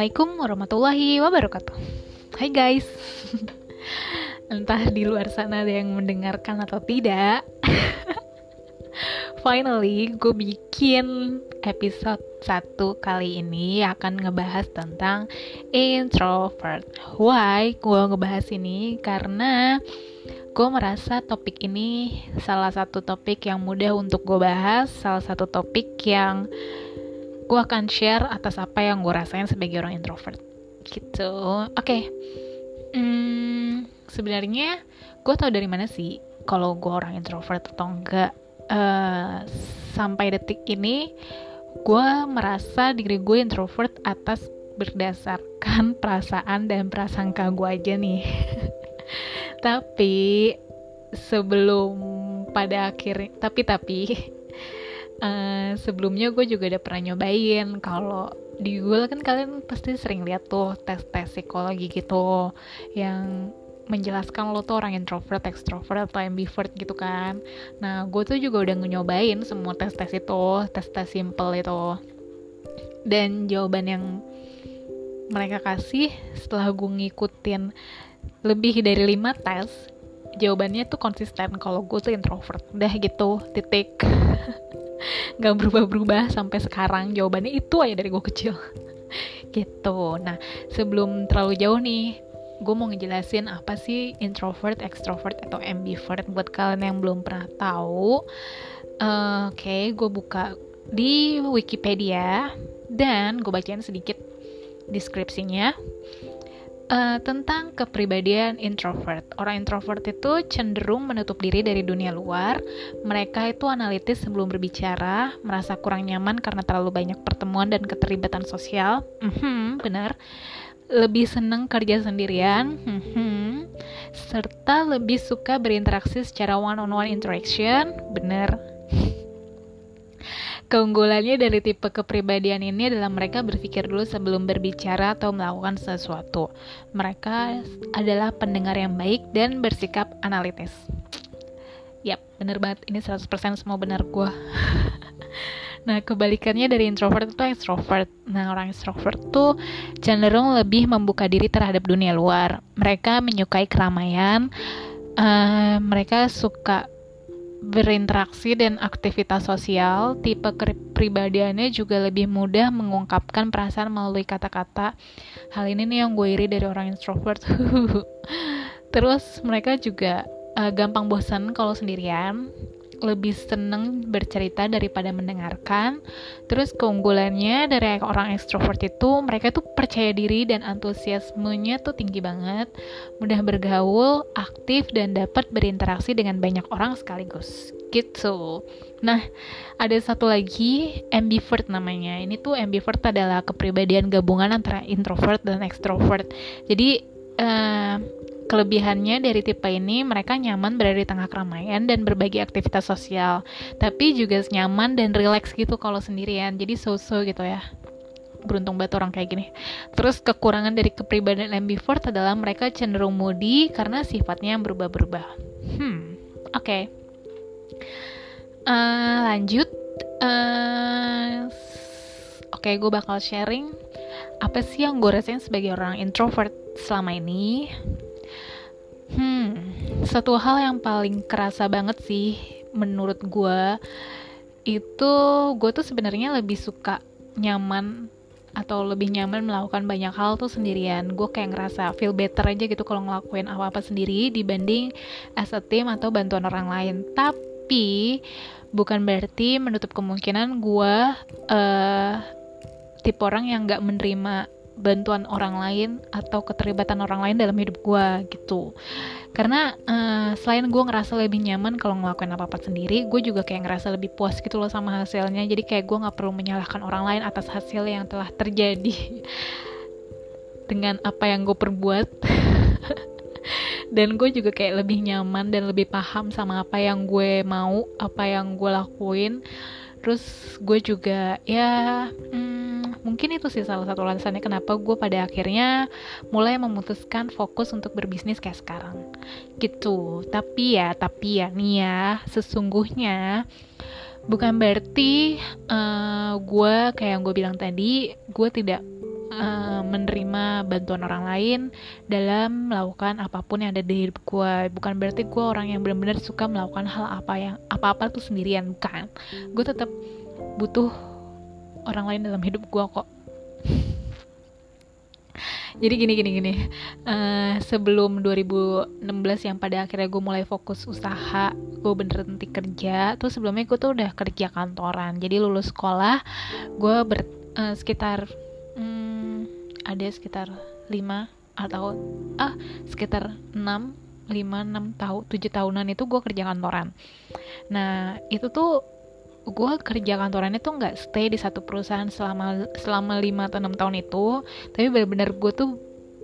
Assalamualaikum warahmatullahi wabarakatuh. Hai guys, entah di luar sana ada yang mendengarkan atau tidak. Finally, gue bikin episode satu kali ini akan ngebahas tentang introvert. Why gue ngebahas ini? Karena gue merasa topik ini salah satu topik yang mudah untuk gue bahas, salah satu topik yang gue akan share atas apa yang gue rasain sebagai orang introvert. Gitu. Oke. Okay. hmm, sebenarnya gue tau dari mana sih kalau gue orang introvert atau enggak. Uh, sampai detik ini gue merasa diri gue introvert atas berdasarkan perasaan dan prasangka gue aja nih. Tapi sebelum pada akhirnya tapi tapi uh, sebelumnya gue juga udah pernah nyobain kalau di Google kan kalian pasti sering lihat tuh tes-tes psikologi gitu yang menjelaskan lo tuh orang introvert, extrovert atau ambivert gitu kan. Nah, gue tuh juga udah nyobain semua tes-tes itu, tes-tes simple itu. Dan jawaban yang mereka kasih setelah gue ngikutin lebih dari lima tes, jawabannya tuh konsisten kalau gue tuh introvert. Udah gitu, titik. nggak berubah-berubah sampai sekarang jawabannya itu aja dari gue kecil gitu nah sebelum terlalu jauh nih gue mau ngejelasin apa sih introvert, extrovert atau ambivert buat kalian yang belum pernah tahu. Uh, Oke, okay, gue buka di Wikipedia dan gue bacain sedikit deskripsinya uh, tentang kepribadian introvert. Orang introvert itu cenderung menutup diri dari dunia luar. Mereka itu analitis sebelum berbicara, merasa kurang nyaman karena terlalu banyak pertemuan dan keterlibatan sosial. Mm -hmm, benar. Lebih senang kerja sendirian, mm -hmm. serta lebih suka berinteraksi secara one-on-one -on -one interaction. Benar. Keunggulannya dari tipe kepribadian ini adalah mereka berpikir dulu sebelum berbicara atau melakukan sesuatu. Mereka adalah pendengar yang baik dan bersikap analitis. Yap, bener banget. Ini 100% semua benar gue. nah, kebalikannya dari introvert itu extrovert. Nah, orang extrovert tuh cenderung lebih membuka diri terhadap dunia luar. Mereka menyukai keramaian. Uh, mereka suka berinteraksi dan aktivitas sosial, tipe kepribadiannya juga lebih mudah mengungkapkan perasaan melalui kata-kata. Hal ini nih yang gue iri dari orang introvert. Terus mereka juga uh, gampang bosan kalau sendirian lebih seneng bercerita daripada mendengarkan. Terus keunggulannya dari orang ekstrovert itu mereka tuh percaya diri dan antusiasmenya tuh tinggi banget, mudah bergaul, aktif dan dapat berinteraksi dengan banyak orang sekaligus. Gitu. Nah, ada satu lagi ambivert namanya. Ini tuh ambivert adalah kepribadian gabungan antara introvert dan extrovert. Jadi uh, Kelebihannya dari tipe ini, mereka nyaman berada di tengah keramaian dan berbagi aktivitas sosial. Tapi juga nyaman dan rileks gitu kalau sendirian. Jadi so-so gitu ya. Beruntung banget orang kayak gini. Terus kekurangan dari kepribadian ambivert adalah mereka cenderung moody karena sifatnya yang berubah-berubah. Hmm, oke. Okay. Uh, eh, lanjut. Uh, oke, okay, gue bakal sharing apa sih yang gue rasain sebagai orang introvert selama ini Hmm, satu hal yang paling kerasa banget sih menurut gue itu gue tuh sebenarnya lebih suka nyaman atau lebih nyaman melakukan banyak hal tuh sendirian. Gue kayak ngerasa feel better aja gitu kalau ngelakuin apa-apa sendiri dibanding as a team atau bantuan orang lain. Tapi bukan berarti menutup kemungkinan gue uh, tipe orang yang gak menerima bantuan orang lain atau keterlibatan orang lain dalam hidup gue gitu. Karena uh, selain gue ngerasa lebih nyaman kalau ngelakuin apa apa sendiri gue juga kayak ngerasa lebih puas gitu loh sama hasilnya. Jadi kayak gue nggak perlu menyalahkan orang lain atas hasil yang telah terjadi dengan apa yang gue perbuat. Dan gue juga kayak lebih nyaman dan lebih paham sama apa yang gue mau apa yang gue lakuin terus gue juga ya hmm, mungkin itu sih salah satu alasannya kenapa gue pada akhirnya mulai memutuskan fokus untuk berbisnis kayak sekarang. Gitu. Tapi ya tapi ya nih ya sesungguhnya bukan berarti uh, gue kayak yang gue bilang tadi gue tidak uh, menerima bantuan orang lain dalam melakukan apa pun yang ada di hidup gue bukan berarti gue orang yang benar-benar suka melakukan hal apa yang apa-apa tuh sendirian bukan. Gue tetap butuh orang lain dalam hidup gue kok. Jadi gini gini gini. Uh, sebelum 2016 yang pada akhirnya gue mulai fokus usaha gue bener berhenti kerja tuh sebelumnya gue tuh udah kerja kantoran. Jadi lulus sekolah gue ber uh, sekitar hmm, ada sekitar 5 atau ah sekitar 6 5 6 tahun 7 tahunan itu gue kerja kantoran. Nah itu tuh gue kerja kantorannya tuh nggak stay di satu perusahaan selama selama lima atau enam tahun itu. Tapi benar-benar gue tuh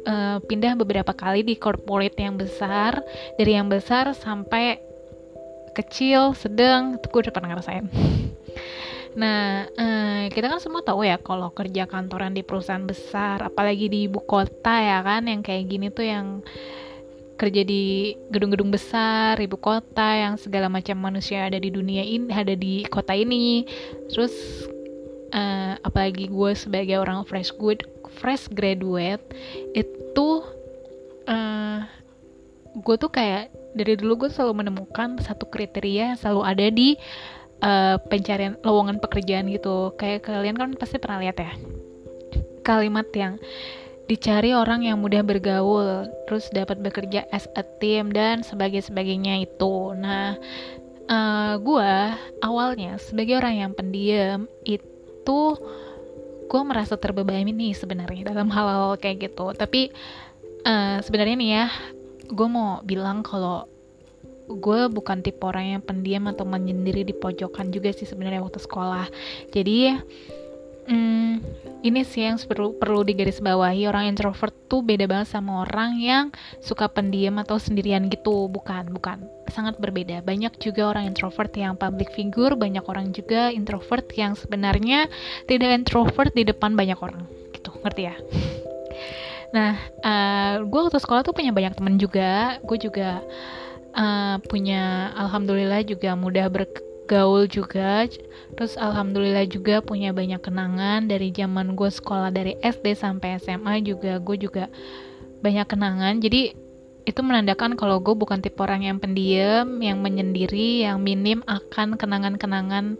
uh, pindah beberapa kali di corporate yang besar dari yang besar sampai kecil sedang tuh gue udah pernah ngerasain Nah, uh, kita kan semua tahu ya kalau kerja kantoran di perusahaan besar, apalagi di ibu kota ya kan, yang kayak gini tuh yang kerja di gedung-gedung besar, ibu kota yang segala macam manusia ada di dunia ini, ada di kota ini. Terus uh, apalagi gue sebagai orang fresh good, fresh graduate itu uh, gue tuh kayak dari dulu gue selalu menemukan satu kriteria yang selalu ada di uh, pencarian lowongan pekerjaan gitu. Kayak kalian kan pasti pernah lihat ya kalimat yang dicari orang yang mudah bergaul, terus dapat bekerja as a team dan sebagai sebagainya itu. Nah, uh, eh, gue awalnya sebagai orang yang pendiam itu gue merasa terbebani nih sebenarnya dalam hal-hal kayak gitu. Tapi uh, sebenarnya nih ya, gue mau bilang kalau gue bukan tipe orang yang pendiam atau menyendiri di pojokan juga sih sebenarnya waktu sekolah. Jadi Hmm, ini sih yang perlu perlu digarisbawahi. Orang introvert tuh beda banget sama orang yang suka pendiam atau sendirian gitu. Bukan bukan. Sangat berbeda. Banyak juga orang introvert yang public figure banyak orang juga introvert yang sebenarnya tidak introvert di depan banyak orang. Gitu ngerti ya? Nah uh, eh, gue waktu sekolah tuh punya banyak temen juga. Gue juga uh, punya alhamdulillah juga mudah ber gaul juga. Terus alhamdulillah juga punya banyak kenangan. Dari zaman gue sekolah dari SD sampai SMA juga gue juga banyak kenangan. Jadi itu menandakan kalau gue bukan tipe orang yang pendiam yang menyendiri yang minim akan kenangan-kenangan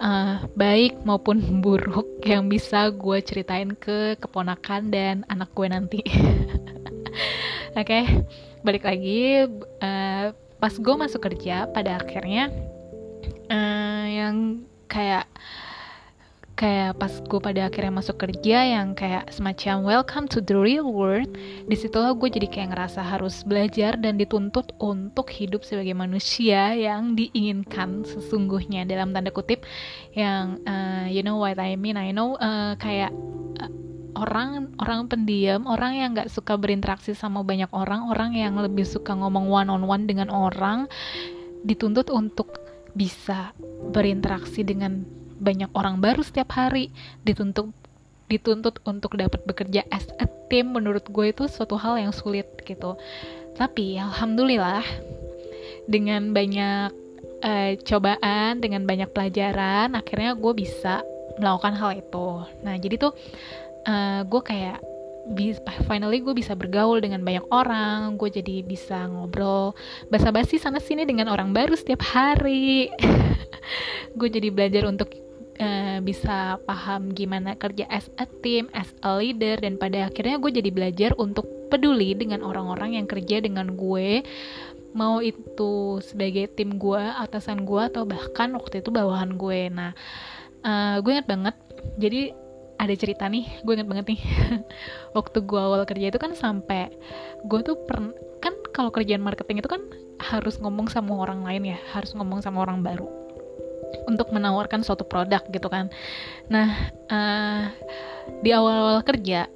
uh, baik maupun buruk yang bisa gue ceritain ke keponakan dan anak gue nanti. Oke? okay, balik lagi uh, pas gue masuk kerja pada akhirnya uh, yang kayak kayak pas gue pada akhirnya masuk kerja yang kayak semacam welcome to the real world di situlah gue jadi kayak ngerasa harus belajar dan dituntut untuk hidup sebagai manusia yang diinginkan sesungguhnya dalam tanda kutip yang uh, you know what I mean I know uh, kayak orang orang pendiam orang yang nggak suka berinteraksi sama banyak orang orang yang lebih suka ngomong one on one dengan orang dituntut untuk bisa berinteraksi dengan banyak orang baru setiap hari dituntut dituntut untuk dapat bekerja as a team menurut gue itu suatu hal yang sulit gitu. Tapi alhamdulillah dengan banyak uh, cobaan dengan banyak pelajaran akhirnya gue bisa melakukan hal itu. Nah jadi tuh uh, gue kayak finally gue bisa bergaul dengan banyak orang gue jadi bisa ngobrol basa-basi sana sini dengan orang baru setiap hari. Gue jadi belajar untuk uh, bisa paham gimana kerja as a team as a leader dan pada akhirnya gue jadi belajar untuk peduli dengan orang-orang yang kerja dengan gue. Mau itu sebagai tim gue atasan gue atau bahkan waktu itu bawahan gue. Nah uh, gue ingat banget. Jadi ada cerita nih gue inget banget nih. Waktu gue awal kerja itu kan sampai gue tuh per kan kalau kerjaan marketing itu kan harus ngomong sama orang lain ya harus ngomong sama orang baru untuk menawarkan suatu produk gitu kan. Nah uh, di awal-awal kerja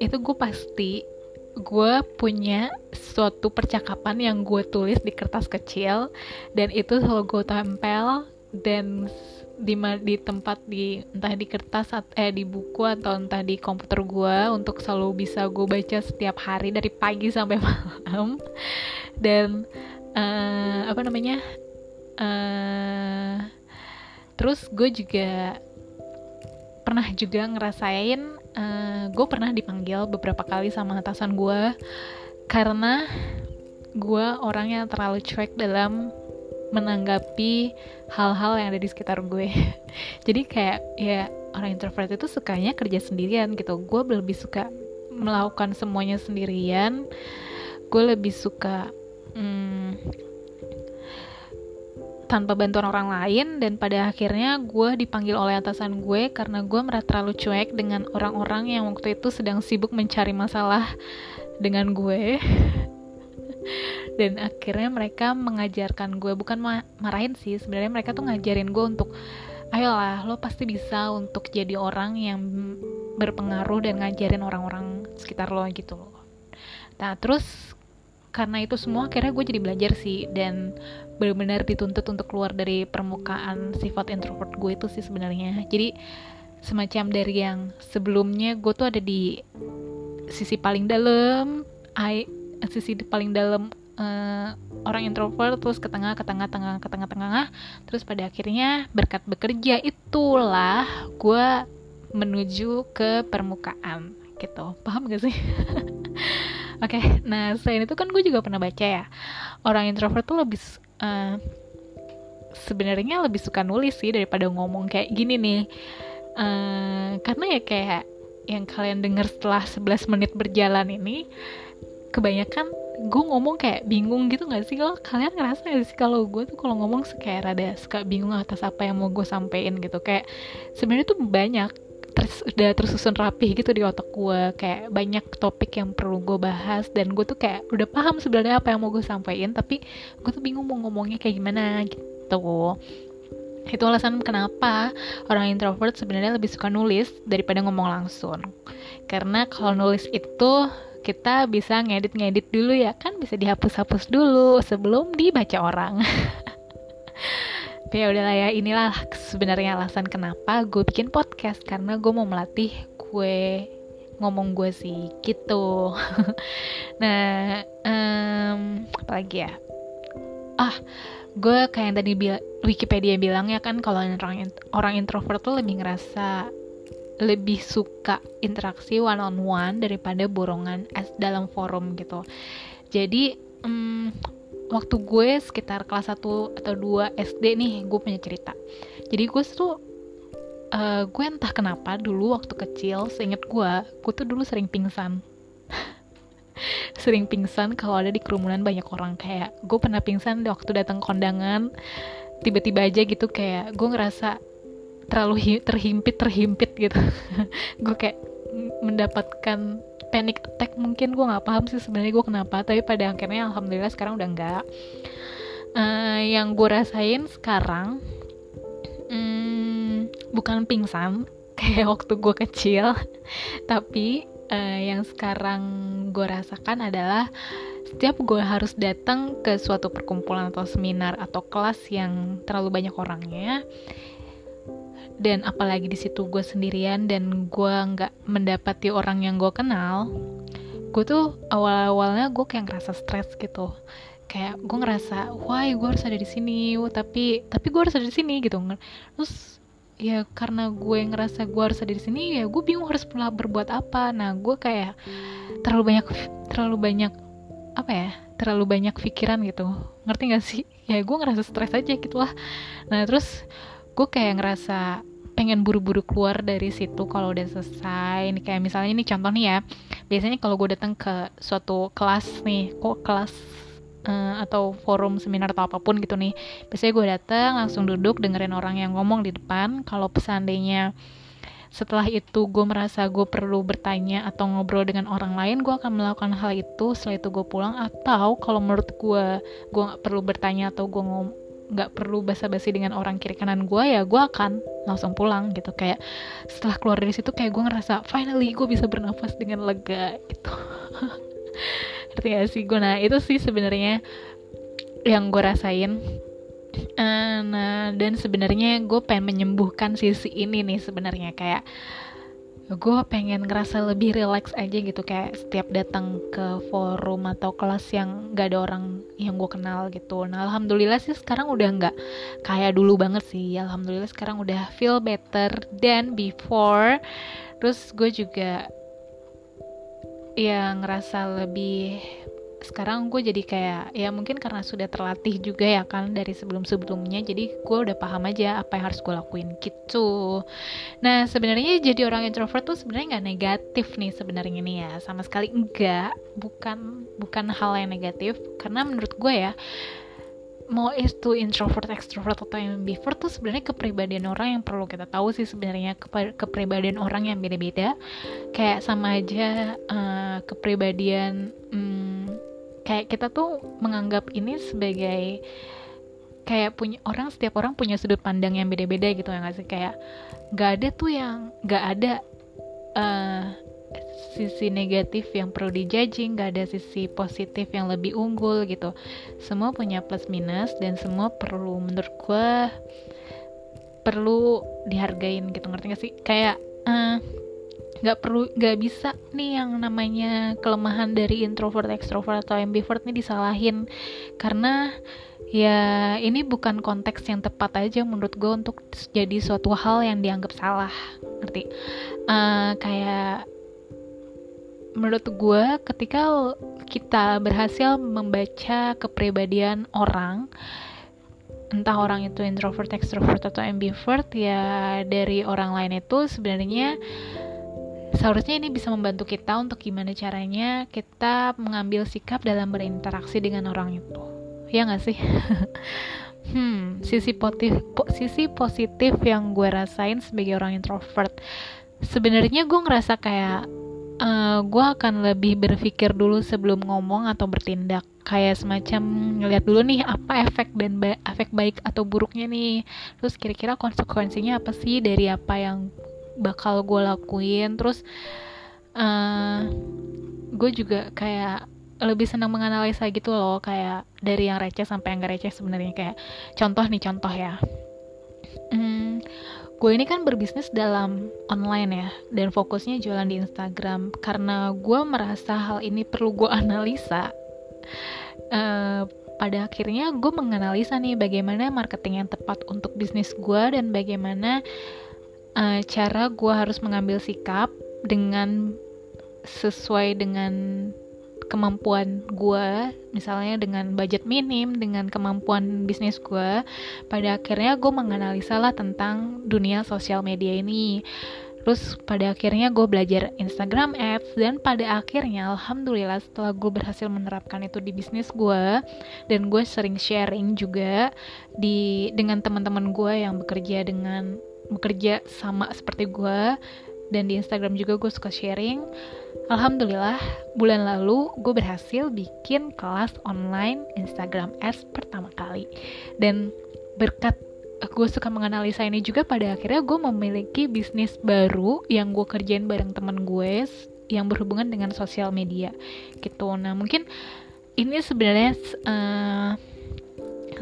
itu gue pasti gue punya suatu percakapan yang gue tulis di kertas kecil dan itu selalu gue tempel dan di di tempat di entah di kertas eh di buku atau entah di komputer gue untuk selalu bisa gue baca setiap hari dari pagi sampai malam. Dan uh, apa namanya uh, terus gue juga pernah juga ngerasain uh, eh, gue pernah dipanggil beberapa kali sama atasan gue karena gue orangnya terlalu cuek dalam menanggapi hal-hal yang ada di sekitar gue. Jadi kayak ya orang introvert itu sukanya kerja sendirian gitu. Gue lebih suka melakukan semuanya sendirian. Gue lebih suka hmm, tanpa bantuan orang lain. Dan pada akhirnya gue dipanggil oleh atasan gue karena gue merasa terlalu cuek dengan orang-orang yang waktu itu sedang sibuk mencari masalah dengan gue dan akhirnya mereka mengajarkan gue bukan ma marahin sih sebenarnya mereka tuh ngajarin gue untuk ayolah lo pasti bisa untuk jadi orang yang berpengaruh dan ngajarin orang-orang sekitar lo gitu loh. Nah terus karena itu semua akhirnya gue jadi belajar sih dan benar-benar dituntut untuk keluar dari permukaan sifat introvert gue itu sih sebenarnya. Jadi semacam dari yang sebelumnya gue tuh ada di sisi paling dalam I, sisi paling dalam uh, orang introvert terus ke tengah ke tengah tengah ke tengah tengah terus pada akhirnya berkat bekerja itulah gue menuju ke permukaan gitu. Paham gak sih? Oke, okay, nah selain itu kan gue juga pernah baca ya. Orang introvert tuh lebih uh, sebenarnya lebih suka nulis sih daripada ngomong kayak gini nih, uh, karena ya kayak yang kalian dengar setelah 11 menit berjalan ini, kebanyakan gue ngomong kayak bingung gitu gak sih? Kalau kalian ngerasa gak sih kalau gue tuh kalau ngomong kayak rada suka bingung atas apa yang mau gue sampein gitu. Kayak sebenarnya tuh banyak terus udah tersusun rapi gitu di otak gue kayak banyak topik yang perlu gue bahas dan gue tuh kayak udah paham sebenarnya apa yang mau gue sampaikan tapi gue tuh bingung mau ngomongnya kayak gimana gitu. Itu alasan kenapa orang introvert sebenarnya lebih suka nulis daripada ngomong langsung. Karena kalau nulis itu kita bisa ngedit-ngedit dulu ya. Kan bisa dihapus-hapus dulu sebelum dibaca orang. Ya udahlah ya. Inilah sebenarnya alasan kenapa gue bikin podcast. Karena gue mau melatih gue ngomong gue sih. Gitu. Nah um, apa lagi ya? Ah gue kayak yang tadi Wikipedia bilang ya kan kalau orang orang introvert tuh lebih ngerasa lebih suka interaksi one on one daripada borongan dalam forum gitu. Jadi um, waktu gue sekitar kelas 1 atau 2 SD nih gue punya cerita. Jadi gue tuh uh, gue entah kenapa dulu waktu kecil seinget gue, gue tuh dulu sering pingsan. sering pingsan kalau ada di kerumunan banyak orang kayak gue pernah pingsan waktu datang kondangan tiba-tiba aja gitu kayak gue ngerasa terlalu terhimpit terhimpit gitu. Gue kayak mendapatkan panic attack mungkin gue nggak paham sih sebenarnya gue kenapa tapi pada akhirnya alhamdulillah sekarang udah enggak uh, yang gue rasain sekarang um, bukan pingsan kayak waktu gue kecil tapi uh, yang sekarang gue rasakan adalah setiap gue harus datang ke suatu perkumpulan atau seminar atau kelas yang terlalu banyak orangnya dan apalagi di situ gue sendirian dan gue nggak mendapati orang yang gue kenal gue tuh awal-awalnya gue kayak ngerasa stres gitu. Kayak gue ngerasa why gue harus ada di sini? Tapi tapi gue harus ada di sini gitu. Terus ya karena gue ngerasa gue harus ada di sini ya gue bingung harus pula berbuat apa. Nah gue kayak terlalu banyak terlalu banyak apa ya terlalu banyak pikiran gitu. Ngerti gak sih? Ya gue ngerasa stres aja gitu lah. Nah terus gue kayak ngerasa pengen buru-buru keluar dari situ kalau udah selesai. Ini kayak misalnya ini contoh nih ya. Biasanya kalau gue datang ke suatu kelas nih kok kelas uh, atau forum seminar atau apa pun gitu nih biasanya gue datang langsung duduk dengerin orang yang ngomong di depan. Kalau seandainya setelah itu gue merasa gue perlu bertanya atau ngobrol dengan orang lain gue akan melakukan hal itu. Setelah itu gue pulang. Atau kalau menurut gue gue nggak perlu bertanya atau gue ngom nggak perlu basa-basi dengan orang kiri kanan gue ya gue akan langsung pulang gitu. Kayak setelah keluar dari situ kayak gue ngerasa finally gue bisa bernafas dengan lega gitu. Ngerti gak sih gue nah itu sih sebenarnya yang gue rasain. Uh, nah dan sebenarnya gue pengen menyembuhkan sisi ini nih sebenarnya. Kayak gue pengen ngerasa lebih relax aja gitu kayak setiap datang ke forum atau kelas yang gak ada orang yang gue kenal gitu. Nah alhamdulillah sih sekarang udah nggak kayak dulu banget sih. Alhamdulillah sekarang udah feel better than before. Terus gue juga ya ngerasa lebih sekarang gue jadi kayak ya mungkin karena sudah terlatih juga ya kan dari sebelum-sebelumnya jadi gue udah paham aja apa yang harus gue lakuin gitu. Nah sebenarnya jadi orang introvert tuh sebenarnya nggak negatif nih sebenarnya nih ya sama sekali enggak bukan bukan hal yang negatif karena menurut gue ya mau itu introvert, extrovert atau ambivert tuh sebenarnya kepribadian orang yang perlu kita tahu sih sebenarnya kepribadian orang yang beda-beda. Kayak sama aja uh, kepribadian um, kayak kita tuh menganggap ini sebagai kayak punya orang setiap orang punya sudut pandang yang beda-beda gitu ya nggak sih kayak nggak ada tuh yang nggak ada uh, sisi negatif yang perlu dijudging, nggak ada sisi positif yang lebih unggul gitu. Semua punya plus minus dan semua perlu menurut gue perlu dihargain gitu ngerti gak sih? Kayak uh, nggak perlu nggak bisa nih yang namanya kelemahan dari introvert extrovert atau ambivert nih disalahin. Karena ya ini bukan konteks yang tepat aja menurut gue untuk jadi suatu hal yang dianggap salah ngerti? Uh, kayak menurut gue ketika kita berhasil membaca kepribadian orang entah orang itu introvert, extrovert atau ambivert ya dari orang lain itu sebenarnya seharusnya ini bisa membantu kita untuk gimana caranya kita mengambil sikap dalam berinteraksi dengan orang itu. Ya nggak sih? Hmm sisi positif po, sisi positif yang gue rasain sebagai orang introvert. Sebenarnya gue ngerasa kayak uh, gue akan lebih berpikir dulu sebelum ngomong atau bertindak. Kayak semacam ngeliat dulu nih apa efek dan ba efek baik atau buruknya nih. Terus kira-kira konsekuensinya apa sih dari apa yang bakal gue lakuin. Terus uh, eh, gue juga kayak lebih senang menganalisa gitu loh kayak dari yang receh sampai yang gak receh sebenarnya. Kayak contoh nih contoh ya. Hmm, gue ini kan berbisnis dalam online ya dan fokusnya jualan di Instagram. Karena gue merasa hal ini perlu gue analisa uh, pada akhirnya gue menganalisa nih bagaimana marketing yang tepat untuk bisnis gue dan bagaimana uh, cara gue harus mengambil sikap dengan sesuai dengan kemampuan gue misalnya dengan budget minim dengan kemampuan bisnis gue pada akhirnya gue menganalisa lah tentang dunia sosial media ini. Terus pada akhirnya gue belajar Instagram Ads dan pada akhirnya alhamdulillah setelah gue berhasil menerapkan itu di bisnis gue dan gue sering sharing juga di dengan teman-teman gue yang bekerja dengan bekerja sama seperti gue dan di Instagram juga gue suka sharing. Alhamdulillah bulan lalu gue berhasil bikin kelas online Instagram Ads pertama kali. Dan berkat gue suka menganalisa ini juga pada akhirnya gue memiliki bisnis baru yang gue kerjain bareng temen gue yang berhubungan dengan sosial media gitu. Nah mungkin ini sebenarnya uh,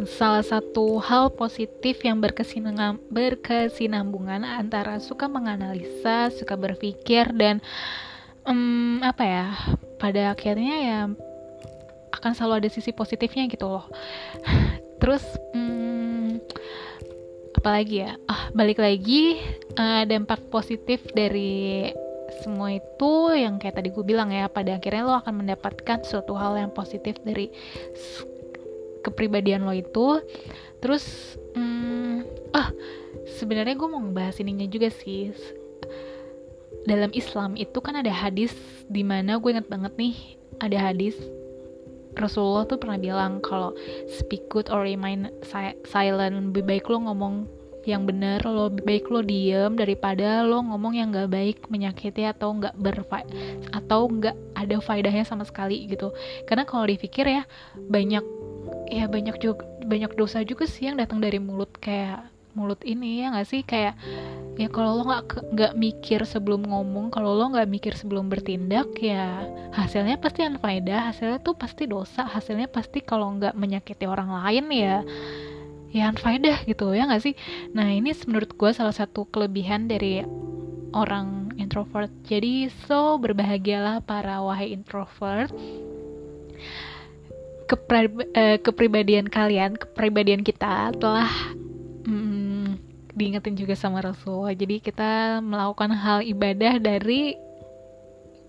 salah satu hal positif yang berkesinambungan antara suka menganalisa, suka berpikir dan um, apa ya pada akhirnya ya akan selalu ada sisi positifnya gitu loh. Terus um, apalagi ya? Ah balik lagi uh, dampak positif dari semua itu yang kayak tadi gue bilang ya pada akhirnya lo akan mendapatkan suatu hal yang positif dari kepribadian lo itu. Terus hmm, ah sebenarnya gue mau ngebahas ininya juga sih. Dalam Islam itu kan ada hadis di mana gue inget banget nih ada hadis Rasulullah tuh pernah bilang kalau speak good or remain silent lebih baik lo ngomong yang benar lo lebih baik lo diem daripada lo ngomong yang gak baik menyakiti atau nggak berfa atau nggak ada faedahnya sama sekali gitu. Karena kalau dipikir ya banyak ya banyak juga banyak dosa juga sih yang datang dari mulut kayak mulut ini ya nggak sih kayak ya kalau lo nggak nggak mikir sebelum ngomong kalau lo nggak mikir sebelum bertindak ya hasilnya pasti anfaedah hasilnya tuh pasti dosa hasilnya pasti kalau nggak menyakiti orang lain ya ya anfaedah gitu ya nggak sih nah ini menurut gue salah satu kelebihan dari orang introvert. Jadi so berbahagialah para wahai introvert. Kepri uh, kepribadian kalian, kepribadian kita telah hmm, diingetin juga sama Rasulullah. Jadi kita melakukan hal ibadah dari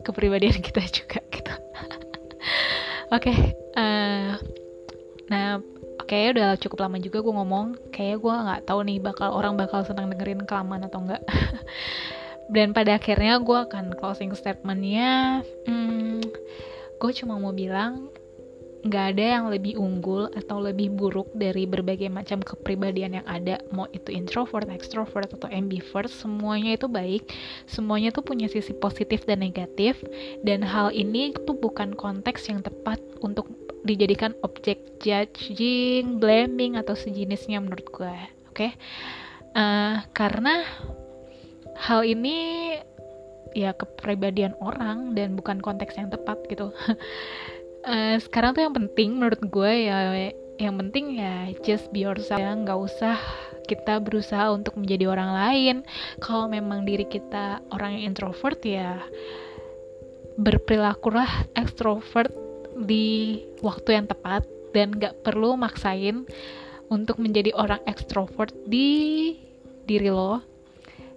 kepribadian kita juga gitu. Oke, okay, uh, eh, nah okay, udah cukup lama juga gue ngomong. Kayaknya gue nggak tahu nih bakal orang bakal senang dengerin kelamaan atau enggak. Dan pada akhirnya gue akan closing statementnya. Hmm, gue cuma mau bilang nggak ada yang lebih unggul atau lebih buruk dari berbagai macam kepribadian yang ada mau itu introvert, extrovert atau ambivert semuanya itu baik semuanya tuh punya sisi positif dan negatif dan hal ini tuh bukan konteks yang tepat untuk dijadikan objek judging, blaming atau sejenisnya menurut gue oke okay? uh, eh, karena hal ini ya kepribadian orang dan bukan konteks yang tepat gitu uh, sekarang tuh yang penting menurut gue ya yang penting ya just be yourself. Ya nggak usah kita berusaha untuk menjadi orang lain. Kalau memang diri kita orang yang introvert ya berperilakulah extrovert di waktu yang tepat dan nggak perlu maksain untuk menjadi orang extrovert di diri lo.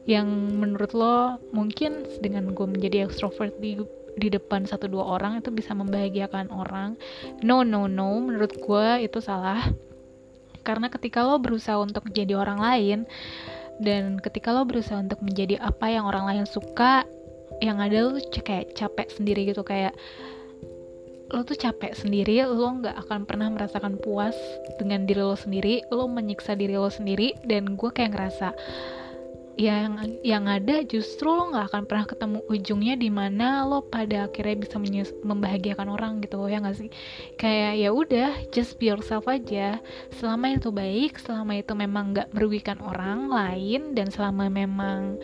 Yang menurut lo mungkin dengan gue menjadi extrovert di di depan satu dua orang itu bisa membahagiakan orang. No no no menurut gue itu salah. Karena ketika lo berusaha untuk menjadi orang lain dan ketika lo berusaha untuk menjadi apa yang orang lain suka yang ada lo tuh kayak capek sendiri gitu kayak lo tuh capek sendiri lo nggak akan pernah merasakan puas dengan diri lo sendiri lo menyiksa diri lo sendiri dan gue kayak ngerasa yang yang ada justru lo nggak akan pernah ketemu ujungnya di mana lo pada akhirnya bisa membahagiakan orang gitu ya nggak sih? Kayak ya udah just be yourself aja. Selama itu baik selama itu memang nggak merugikan orang lain dan selama memang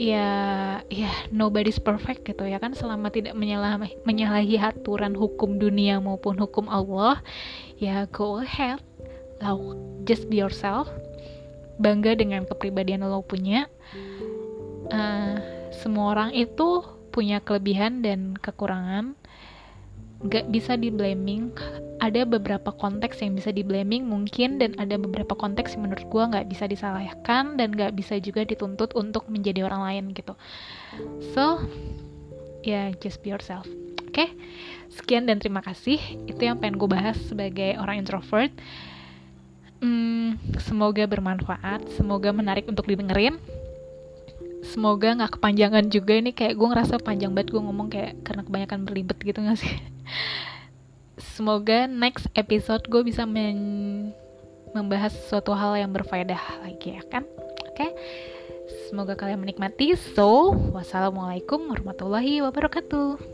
ya ya nobody's perfect gitu ya kan? Selama tidak menyalahi menyalahi aturan hukum dunia maupun hukum Allah ya go ahead just be yourself bangga dengan kepribadian lo punya. Uh, semua orang itu punya kelebihan dan kekurangan. Gak bisa di blaming ada beberapa konteks yang bisa di blaming mungkin dan ada beberapa konteks yang menurut gue nggak bisa disalahkan dan gak bisa juga dituntut untuk menjadi orang lain gitu. So ya yeah, just be yourself. Oke? Okay? sekian dan terima kasih. Itu yang pengen gue bahas sebagai orang introvert semoga bermanfaat, semoga menarik untuk didengerin. Semoga nggak kepanjangan juga ini kayak gue ngerasa panjang banget gue ngomong kayak karena kebanyakan berlibet gitu gak sih? Semoga next episode gue bisa membahas suatu hal yang berfaedah lagi ya kan? Oke. Okay? Semoga kalian menikmati. So, wassalamualaikum warahmatullahi wabarakatuh.